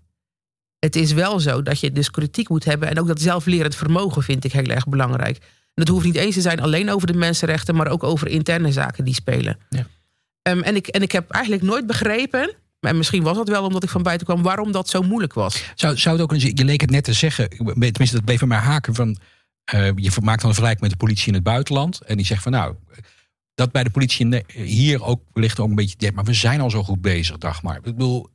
het is wel zo dat je dus kritiek moet hebben. En ook dat zelflerend vermogen vind ik heel erg belangrijk. En dat hoeft niet eens te zijn alleen over de mensenrechten, maar ook over interne zaken die spelen. Ja. Ehm, en, ik, en ik heb eigenlijk nooit begrepen, en misschien was dat wel omdat ik van buiten kwam, waarom dat zo moeilijk was. Zou, zou het ook eens, je leek het net te zeggen, tenminste dat bleef mij haken van, eh, je maakt dan een vergelijking met de politie in het buitenland. En die zegt van nou, dat bij de politie hier ook wellicht ook een beetje, maar we zijn al zo goed bezig, dag maar. Ik bedoel,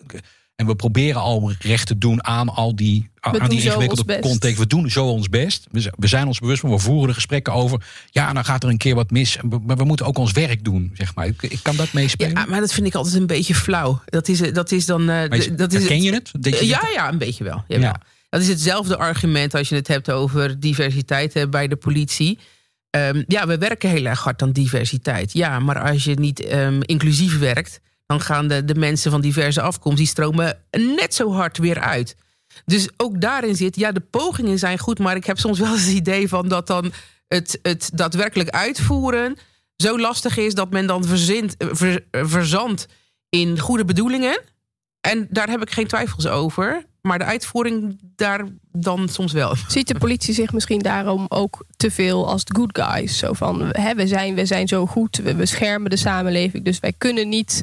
en we proberen al recht te doen aan al die, aan die ingewikkelde context. We doen zo ons best. We, zijn ons bewust, maar we voeren de gesprekken over. Ja, dan gaat er een keer wat mis. Maar we moeten ook ons werk doen, zeg maar. Ik, ik kan dat meespelen. Ja, maar dat vind ik altijd een beetje flauw. Dat is, dat is dan. eh, is- dat is herken je het? Ja, ja, een beetje wel. Jawel. Ja. Dat is hetzelfde argument als je het hebt over diversiteit bij de politie. Ehm, ja, we werken heel erg hard aan diversiteit. Ja, maar als je niet ehm, inclusief werkt, dan gaan de, de mensen van diverse afkomst, die stromen net zo hard weer uit. Dus ook daarin zit, ja, de pogingen zijn goed, maar ik heb soms wel het idee van dat dan het, het daadwerkelijk uitvoeren zo lastig is dat men dan verzint, eh, ver, eh, verzandt in goede bedoelingen. En daar heb ik geen twijfels over. Maar de uitvoering daar dan soms wel. Ziet de politie zich misschien daarom ook te veel als de good guys? Zo van, hè, we, zijn, we zijn zo goed, we beschermen de samenleving, dus wij kunnen niet.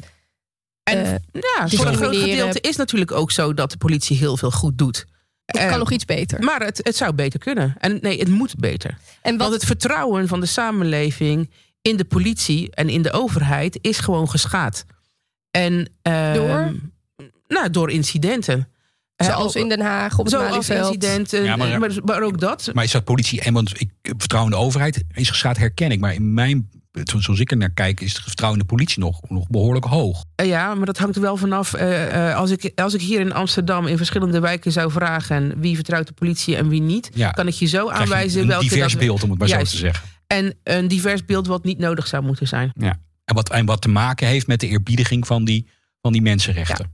En eh, ja, voor een groot gedeelte is natuurlijk ook zo dat de politie heel veel goed doet. het Eh, kan nog iets beter. Maar het, het zou beter kunnen. En nee, het moet beter. En wat, Want het vertrouwen van de samenleving in de politie en in de overheid is gewoon geschaad. En, ehm, Door? Nou, door incidenten. zoals Eh, in Den Haag op het Zoals incidenten, Ja, maar- maar, maar, ook dat. Maar is dat politie en want ik vertrouw in de overheid is geschaad herken ik. Maar in mijn, zoals ik er naar kijk, is het vertrouwen in de politie nog, nog behoorlijk hoog. Eh, Ja, maar dat hangt er wel vanaf. eh, eh, als, ik, als ik hier in Amsterdam in verschillende wijken zou vragen wie vertrouwt de politie en wie niet, Ja. kan ik je zo Krijg je aanwijzen een welke divers dat- beeld om het maar Juist. zo te zeggen. En een divers beeld wat niet nodig zou moeten zijn. Ja. En, wat, en wat te maken heeft met de eerbiediging van die, van die mensenrechten.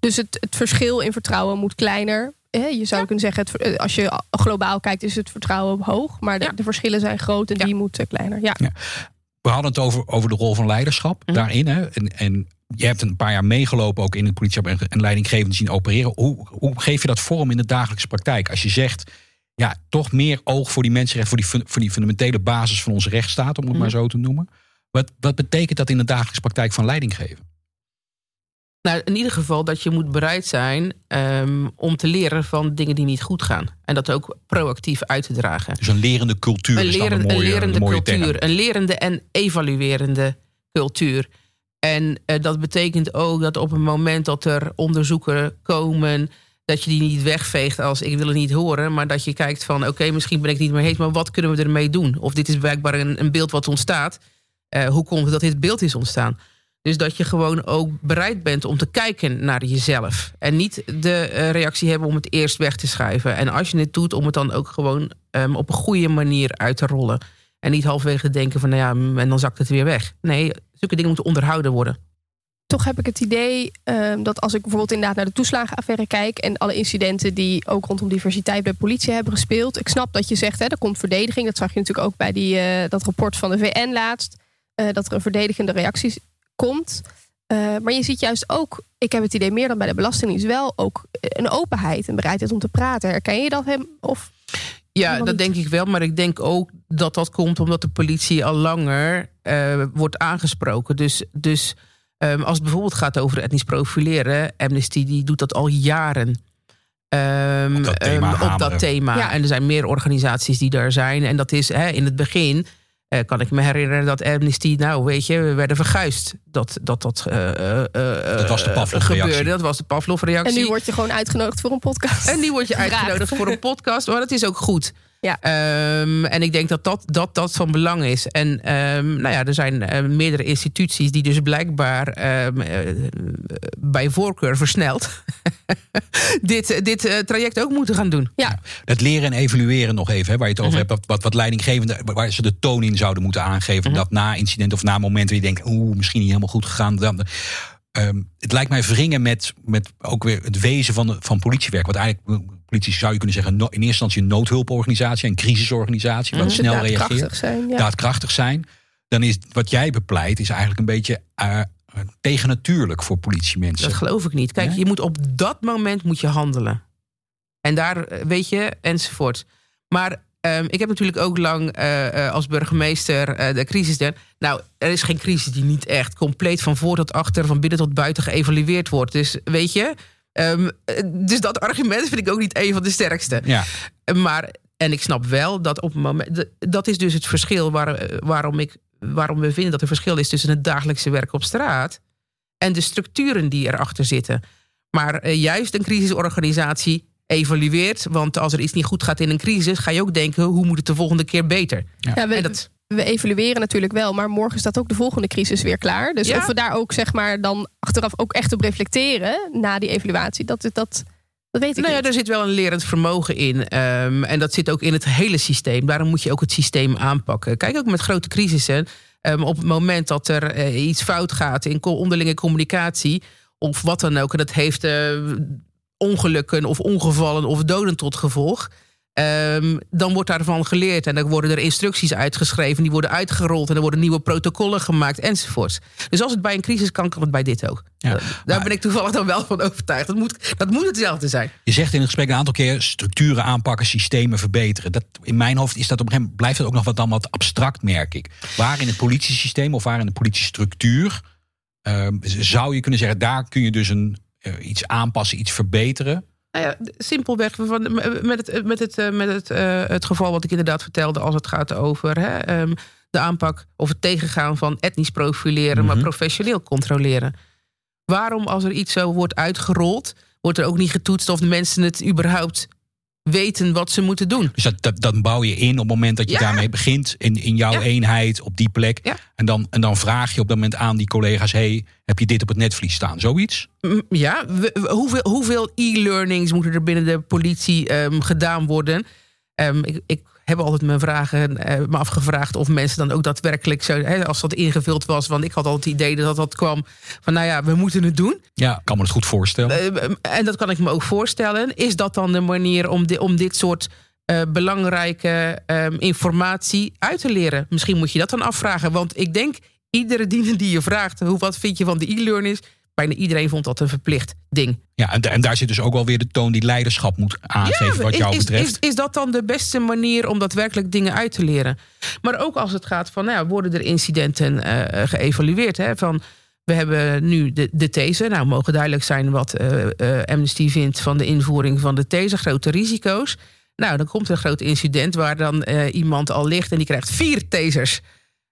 Dus het, het verschil in vertrouwen moet kleiner. Hè, Je zou kunnen zeggen, het, eh, als je globaal kijkt, is het vertrouwen hoog. Maar de, Ja. de verschillen zijn groot en Ja. die moeten kleiner. Ja. We hadden het over, over de rol van leiderschap Mhm. daarin. Hè? En, en je hebt een paar jaar meegelopen ook in het politieschap en, en leidinggevenden zien opereren. Hoe, hoe geef je dat vorm in de dagelijkse praktijk? Als je zegt, ja, toch meer oog voor die mensenrechten, voor die, voor die fundamentele basis van onze rechtsstaat, om het maar Mhm. zo te noemen. Wat, wat betekent dat in de dagelijkse praktijk van leiding geven? Nou, in ieder geval dat je moet bereid zijn ehm, om te leren van dingen die niet goed gaan. En dat ook proactief uit te dragen. Dus een lerende cultuur een, is dan leren- een mooie, een lerende een cultuur. term. Een lerende en evaluerende cultuur. En eh, dat betekent ook dat op het moment dat er onderzoeken komen, dat je die niet wegveegt als ik wil het niet horen, maar dat je kijkt van oké, misschien ben ik niet meer eens, maar wat kunnen we ermee doen? Of dit is blijkbaar een, een beeld wat ontstaat. Eh, hoe komt het dat dit beeld is ontstaan? Dus dat je gewoon ook bereid bent om te kijken naar jezelf. En niet de eh, reactie hebben om het eerst weg te schuiven. En als je het doet, om het dan ook gewoon ehm, op een goede manier uit te rollen. En niet halverwege denken van, nou ja, en dan zakt het weer weg. Nee, zulke dingen moeten onderhouden worden. Toch heb ik het idee ehm, dat als ik bijvoorbeeld inderdaad naar de toeslagenaffaire kijk en alle incidenten die ook rondom diversiteit bij politie hebben gespeeld. Ik snap dat je zegt, hè, er komt verdediging. Dat zag je natuurlijk ook bij die, eh, dat rapport van de VN laatst. eh, dat er een verdedigende reactie komt. Eh, maar je ziet juist ook, ik heb het idee meer dan bij de Belastingdienst, wel ook een openheid en bereidheid om te praten. Herken je dat hem? Of Ja, dat niet. denk ik wel. Maar ik denk ook dat dat komt omdat de politie al langer eh, wordt aangesproken. Dus, dus ehm, als het bijvoorbeeld gaat over etnisch profileren, Amnesty die doet dat al jaren. Ehm, Op dat thema ehm, op hameren. dat thema. Ja. En er zijn meer organisaties die daar zijn. En dat is hè, in het begin. Eh, kan ik me herinneren dat Amnesty, nou weet je, we werden verguisd. Dat dat, dat, eh, eh, eh, Dat was de Pavlov-reactie. gebeurde. Dat was de Pavlov-reactie. en nu word je gewoon uitgenodigd voor een podcast. En nu word je uitgenodigd voor een podcast. Maar dat is ook goed. Ja. Ehm, en ik denk dat dat, dat dat van belang is. En ehm, nou ja, er zijn eh, meerdere instituties die dus blijkbaar ehm, eh, bij voorkeur versneld dit, dit eh, traject ook moeten gaan doen. Ja, Dat leren en evalueren nog even, hè, waar je het over Mhm. hebt. Wat, wat, wat leidinggevende, waar ze de toon in zouden moeten aangeven. Mhm. Dat na incident of na momenten waar je denkt, oeh, misschien niet helemaal goed gegaan. Dan, ehm, het lijkt mij wringen met, met ook weer het wezen van, de, van politiewerk. Want eigenlijk, politie zou je kunnen zeggen, no- in eerste instantie een noodhulporganisatie, een crisisorganisatie, wat snel reageert, daadkrachtig zijn. Ja. daadkrachtig zijn. Dan is wat jij bepleit, is eigenlijk een beetje eh, tegennatuurlijk voor politiemensen. Dat geloof ik niet. Kijk, Nee? je moet op dat moment moet je handelen. En daar, eh, weet je, enzovoort. Maar ehm, ik heb natuurlijk ook lang eh, eh, als burgemeester eh, de crisis. Den. Nou, er is geen crisis die niet echt compleet van voor tot achter, van binnen tot buiten geëvalueerd wordt. Dus weet je, ehm, eh, dus dat argument vind ik ook niet een van de sterkste. Ja, Maar, en ik snap wel dat op het moment. Dat is dus het verschil waar, waarom, ik, waarom we vinden dat er verschil is tussen het dagelijkse werk op straat. en de structuren die erachter zitten. Maar juist een crisisorganisatie evalueert. Want als er iets niet goed gaat in een crisis. ga je ook denken: hoe moet het de volgende keer beter? Ja, we, En dat, we evalueren natuurlijk wel, maar morgen staat ook de volgende crisis weer klaar. Dus Ja. of we daar ook zeg maar dan achteraf ook echt op reflecteren na die evaluatie, dat, dat, dat weet ik nou ja, er zit wel een lerend vermogen in. ehm, en dat zit ook in het hele systeem. Daarom moet je ook het systeem aanpakken. Kijk ook met grote crisissen. ehm, op het moment dat er eh, iets fout gaat in onderlinge communicatie. of wat dan ook. en dat heeft eh, ongelukken of ongevallen of doden tot gevolg. ehm, dan wordt daarvan geleerd. En dan worden er instructies uitgeschreven. Die worden uitgerold. En er worden nieuwe protocollen gemaakt enzovoorts. Dus als het bij een crisis kan, kan het bij dit ook. Ja. Daar Maar- ben ik toevallig dan wel van overtuigd. Dat moet, dat moet hetzelfde zijn. Je zegt in het gesprek een aantal keer structuren aanpakken, systemen verbeteren. Dat, in mijn hoofd is dat op een gegeven moment, blijft dat ook nog wat dan wat abstract, merk ik. Waar in het politiesysteem of waar in de politiestructuur ehm, zou je kunnen zeggen, daar kun je dus een, iets aanpassen, iets verbeteren. Nou ja, simpelweg van, met, het, met, het, eh, met het, eh, het geval wat ik inderdaad vertelde als het gaat over hè, ehm, de aanpak of het tegengaan van etnisch profileren, maar Mhm. professioneel controleren. Waarom als er iets zo wordt uitgerold, wordt er ook niet getoetst of de mensen het überhaupt weten wat ze moeten doen? Dus dat, dat, bouw je in op het moment dat je Ja. daarmee begint, in, in jouw Ja. eenheid, op die plek. Ja. En, dan, en dan vraag je op dat moment aan die collega's, hey, heb je dit op het netvlies staan? Zoiets? Mm, Ja, we- we- hoeveel, hoeveel e-learnings moeten er binnen de politie ehm, gedaan worden? Ehm, ik, ik heb altijd mijn vragen eh, me afgevraagd of mensen dan ook daadwerkelijk zo, hè, als dat ingevuld was, want ik had altijd het idee dat dat kwam van, nou ja, we moeten het doen. Ja, ik kan me het goed voorstellen. Eh, en dat kan ik me ook voorstellen. Is dat dan de manier om, di- om dit soort eh, belangrijke ehm, informatie uit te leren? Misschien moet je dat dan afvragen, want ik denk iedere diener die je vraagt, hoe, wat vind je van de e-learnings? Bijna iedereen vond dat een verplicht ding. Ja, en, en daar zit dus ook wel weer de toon die leiderschap moet aangeven, wat jou is, betreft. Is, is dat dan de beste manier om daadwerkelijk dingen uit te leren? Maar ook als het gaat van, nou ja, worden er incidenten eh, geëvalueerd? Hè? Van, we hebben nu de, de taser. Nou, mogen duidelijk zijn wat eh, eh, Amnesty vindt van de invoering van de taser. Grote risico's. Nou, dan komt er een groot incident waar dan iemand al ligt en die krijgt vier tasers.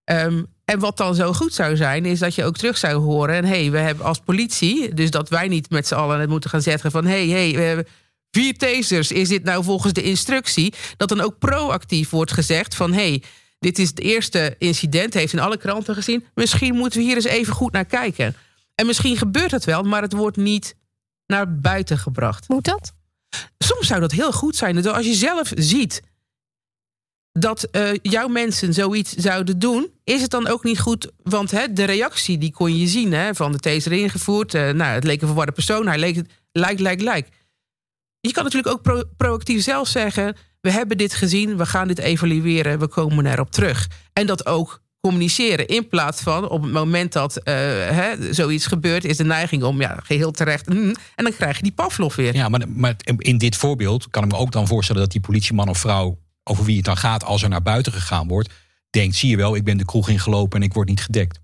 Ehm, en wat dan zo goed zou zijn, is dat je ook terug zou horen. En hey, we hebben als politie, dus dat wij niet met z'n allen het moeten gaan zeggen van hé, hey, hey, we hebben vier tasers. Is dit nou volgens de instructie? Dat dan ook proactief wordt gezegd van hé, hey, dit is het eerste incident, heeft in alle kranten gezien. Misschien moeten we hier eens even goed naar kijken. En misschien gebeurt het wel, maar het wordt niet naar buiten gebracht. Moet dat? Soms zou dat heel goed zijn. Dat als je zelf ziet dat eh, jouw mensen zoiets zouden doen, is het dan ook niet goed? Want hè, de reactie die kon je zien hè, van de taser ingevoerd. eh, nou, het leek een verwarde persoon. Hij leek lijkt, lijkt, lijkt. Je kan natuurlijk ook pro- proactief zelf zeggen: we hebben dit gezien, we gaan dit evalueren, we komen erop terug. En dat ook communiceren. In plaats van op het moment dat eh, hè, zoiets gebeurt, is de neiging om ja, geheel terecht. mm, en dan krijg je die Pavlov weer. Ja, maar, maar in dit voorbeeld kan ik me ook dan voorstellen dat die politieman of vrouw, over wie het dan gaat, als er naar buiten gegaan wordt, denkt: zie je wel, ik ben de kroeg ingelopen en ik word niet gedekt.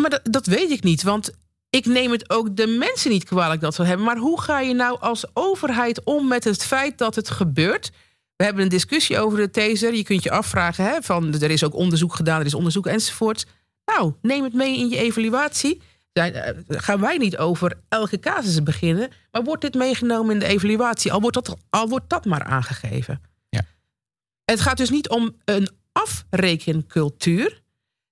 Maar dat, dat weet ik niet, want ik neem het ook de mensen niet kwalijk dat ze hebben. Maar hoe ga je nou als overheid om met het feit dat het gebeurt? We hebben een discussie over de taser. Je kunt je afvragen, hè, van, er is ook onderzoek gedaan, er is onderzoek enzovoort. Nou, neem het mee in je evaluatie. Zijn- eh, Gaan wij niet over elke casus beginnen, maar wordt dit meegenomen in de evaluatie? Al wordt dat, al wordt dat maar aangegeven. Ja. Het gaat dus niet om een afrekencultuur.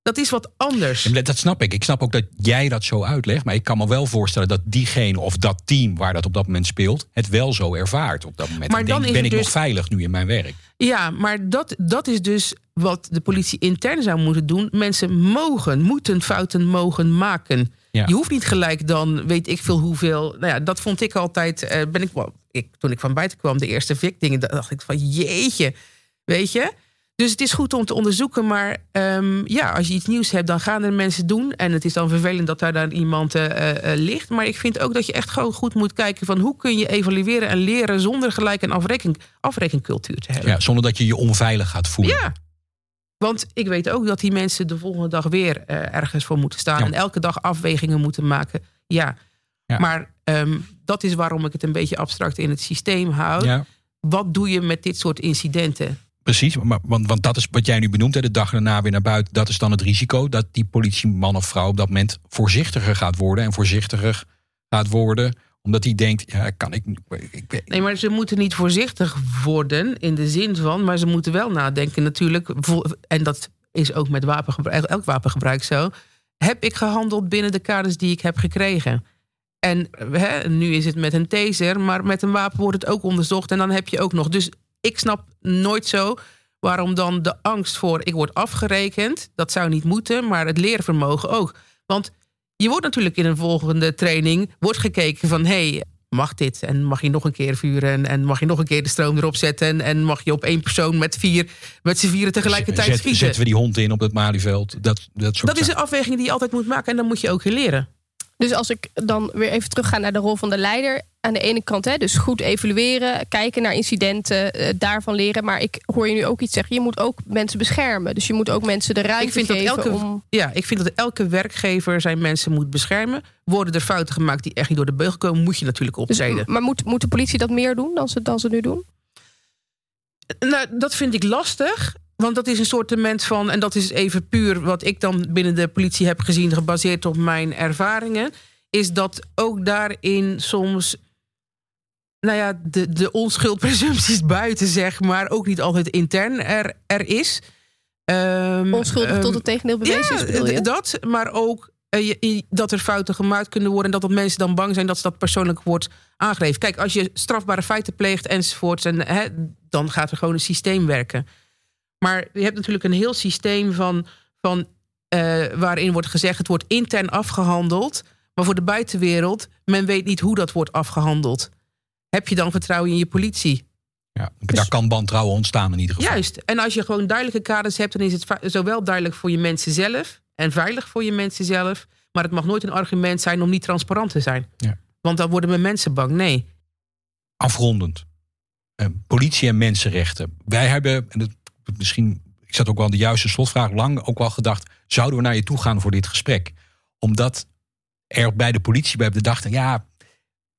Dat is wat anders. Dat snap ik. Ik snap ook dat jij dat zo uitlegt. Maar ik kan me wel voorstellen dat diegene of dat team waar dat op dat moment speelt, het wel zo ervaart op dat moment. Maar En dan ben ik dus- nog veilig nu in mijn werk? Ja, maar dat, dat is dus wat de politie intern zou moeten doen. Mensen mogen, moeten fouten mogen maken. Ja. Je hoeft niet gelijk dan, weet ik veel hoeveel. Nou ja, dat vond ik altijd. eh, ben ik, wel- ik, toen ik van buiten kwam, de eerste VIC-dingen, dacht ik van jeetje. Weet je? Dus het is goed om te onderzoeken. Maar ehm, ja, als je iets nieuws hebt, dan gaan er mensen doen. En het is dan vervelend dat daar dan iemand eh, eh, eh, ligt. Maar ik vind ook dat je echt gewoon goed moet kijken van hoe kun je evalueren en leren zonder gelijk een afrekening, afrekencultuur te hebben. Ja, zonder dat je je onveilig gaat voelen. Ja. Want ik weet ook dat die mensen de volgende dag weer ergens voor moeten staan. Ja. En elke dag afwegingen moeten maken. Ja. Ja. Maar ehm, dat is waarom ik het een beetje abstract in het systeem hou. Ja, Wat doe je met dit soort incidenten? Precies. Want, want dat is wat jij nu benoemt. Hè, de dag daarna weer naar buiten. Dat is dan het risico dat die politieman of vrouw op dat moment voorzichtiger gaat worden. En voorzichtiger gaat worden. Omdat hij denkt, ja, kan ik. ik, Nee, maar ze moeten niet voorzichtig worden in de zin van. Maar ze moeten wel nadenken natuurlijk. En dat is ook met wapengebruik, elk wapengebruik zo. Heb ik gehandeld binnen de kaders die ik heb gekregen? En hè, nu is het met een taser, maar met een wapen wordt het ook onderzocht. En dan heb je ook nog. Dus ik snap nooit zo waarom dan de angst voor ik word afgerekend. Dat zou niet moeten, maar het leervermogen ook. Want je wordt natuurlijk in een volgende training wordt gekeken van hey, mag dit? En mag je nog een keer vuren? En, mag je nog een keer de stroom erop zetten? En, en mag je op één persoon met vier, met z'n vieren tegelijkertijd zet- schieten? zetten we die hond in op het Malieveld. Dat, dat soort Dat is een afweging die je altijd moet maken en dan moet je ook leren. Dus als ik dan weer even terugga naar de rol van de leider. Aan de ene kant, hè, dus goed evalueren, kijken naar incidenten, eh, daarvan leren. Maar ik hoor je nu ook iets zeggen. Je moet ook mensen beschermen. Dus je moet ook mensen de ruimte Ik vind dat geven elke, om. ja, ik vind dat elke werkgever zijn mensen moet beschermen. Worden er fouten gemaakt die echt niet door de beugel komen, moet je natuurlijk Dus, optreden. maar moet, moet de politie dat meer doen dan ze, dan ze nu doen? Nou, dat vind ik lastig. Want dat is een soort van, en dat is even puur wat ik dan binnen de politie heb gezien, gebaseerd op mijn ervaringen, is dat ook daarin soms, nou ja, de, de onschuldpresumpties buiten, zeg maar, ook niet altijd intern er, er is. Ehm, Onschuldig ehm, tot het tegendeel bewezen is, bedoel je? dat, maar ook eh, je- dat er fouten gemaakt kunnen worden en dat, dat mensen dan bang zijn dat ze dat persoonlijk wordt aangegeven. Kijk, als je strafbare feiten pleegt enzovoorts, en, hè, dan gaat er gewoon een systeem werken. Maar je hebt natuurlijk een heel systeem van, van eh, waarin wordt gezegd het wordt intern afgehandeld, maar voor de buitenwereld men weet niet hoe dat wordt afgehandeld. Heb je dan vertrouwen in je politie? Ja, daar kan wantrouwen ontstaan in ieder geval. Juist. En als je gewoon duidelijke kaders hebt, dan is het zowel duidelijk voor je mensen zelf en veilig voor je mensen zelf. Maar het mag nooit een argument zijn om niet transparant te zijn. Ja. Want dan worden mijn mensen bang. Nee. afrondend. Eh, politie en mensenrechten. Wij hebben, en dat, misschien, ik zat ook wel aan de juiste slotvraag, lang ook wel gedacht, zouden we naar je toe gaan voor dit gesprek? Omdat er bij de politie bij dachten, ja,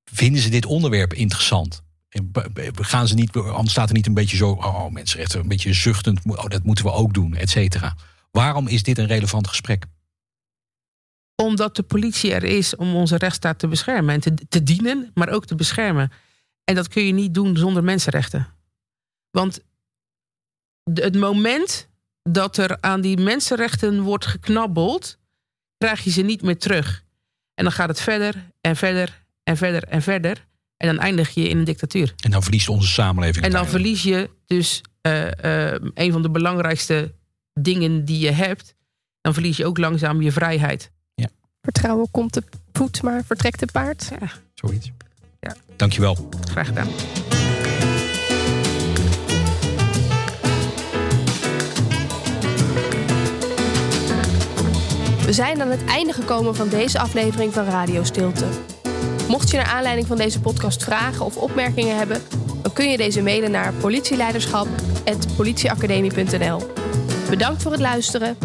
vinden ze dit onderwerp interessant? Gaan ze niet, anders staat er niet een beetje zo, oh, mensenrechten, een beetje zuchtend, oh, dat moeten we ook doen, et cetera. Waarom is dit een relevant gesprek? Omdat de politie er is om onze rechtsstaat te beschermen. En te, dienen, maar ook te beschermen. En dat kun je niet doen zonder mensenrechten. Want het moment dat er aan die mensenrechten wordt geknabbeld, krijg je ze niet meer terug. En dan gaat het verder en verder en verder en verder. En dan eindig je in een dictatuur. En dan verliest onze samenleving. En dan verlies je dus eh, eh, een van de belangrijkste dingen die je hebt. Dan verlies je ook langzaam je vrijheid. Vertrouwen komt te voet, maar vertrekt te paard. Zoiets. Ja. Dankjewel. Graag gedaan. We zijn aan het einde gekomen van deze aflevering van Radio Stilte. Mocht je naar aanleiding van deze podcast vragen of opmerkingen hebben, dan kun je deze mailen naar politieleiderschap.politieacademie.nl. Bedankt voor het luisteren.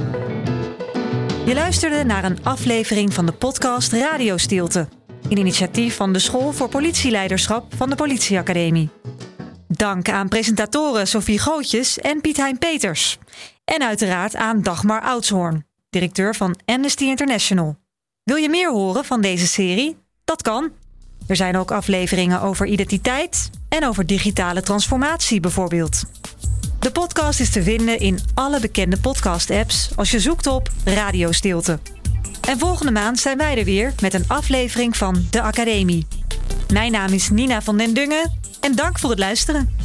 Je luisterde naar een aflevering van de podcast Radiostilte. Een initiatief van de School voor Politieleiderschap van de Politieacademie. Dank aan presentatoren Sophie Gootjes en Piet Hein Peters. En uiteraard aan Dagmar Oudshoorn, directeur van Amnesty International. Wil je meer horen van deze serie? Dat kan. Er zijn ook afleveringen over identiteit en over digitale transformatie bijvoorbeeld. De podcast is te vinden in alle bekende podcast-apps als je zoekt op Radio Stilte. En volgende maand zijn wij er weer met een aflevering van De Academie. Mijn naam is Nina van den Dungen en dank voor het luisteren.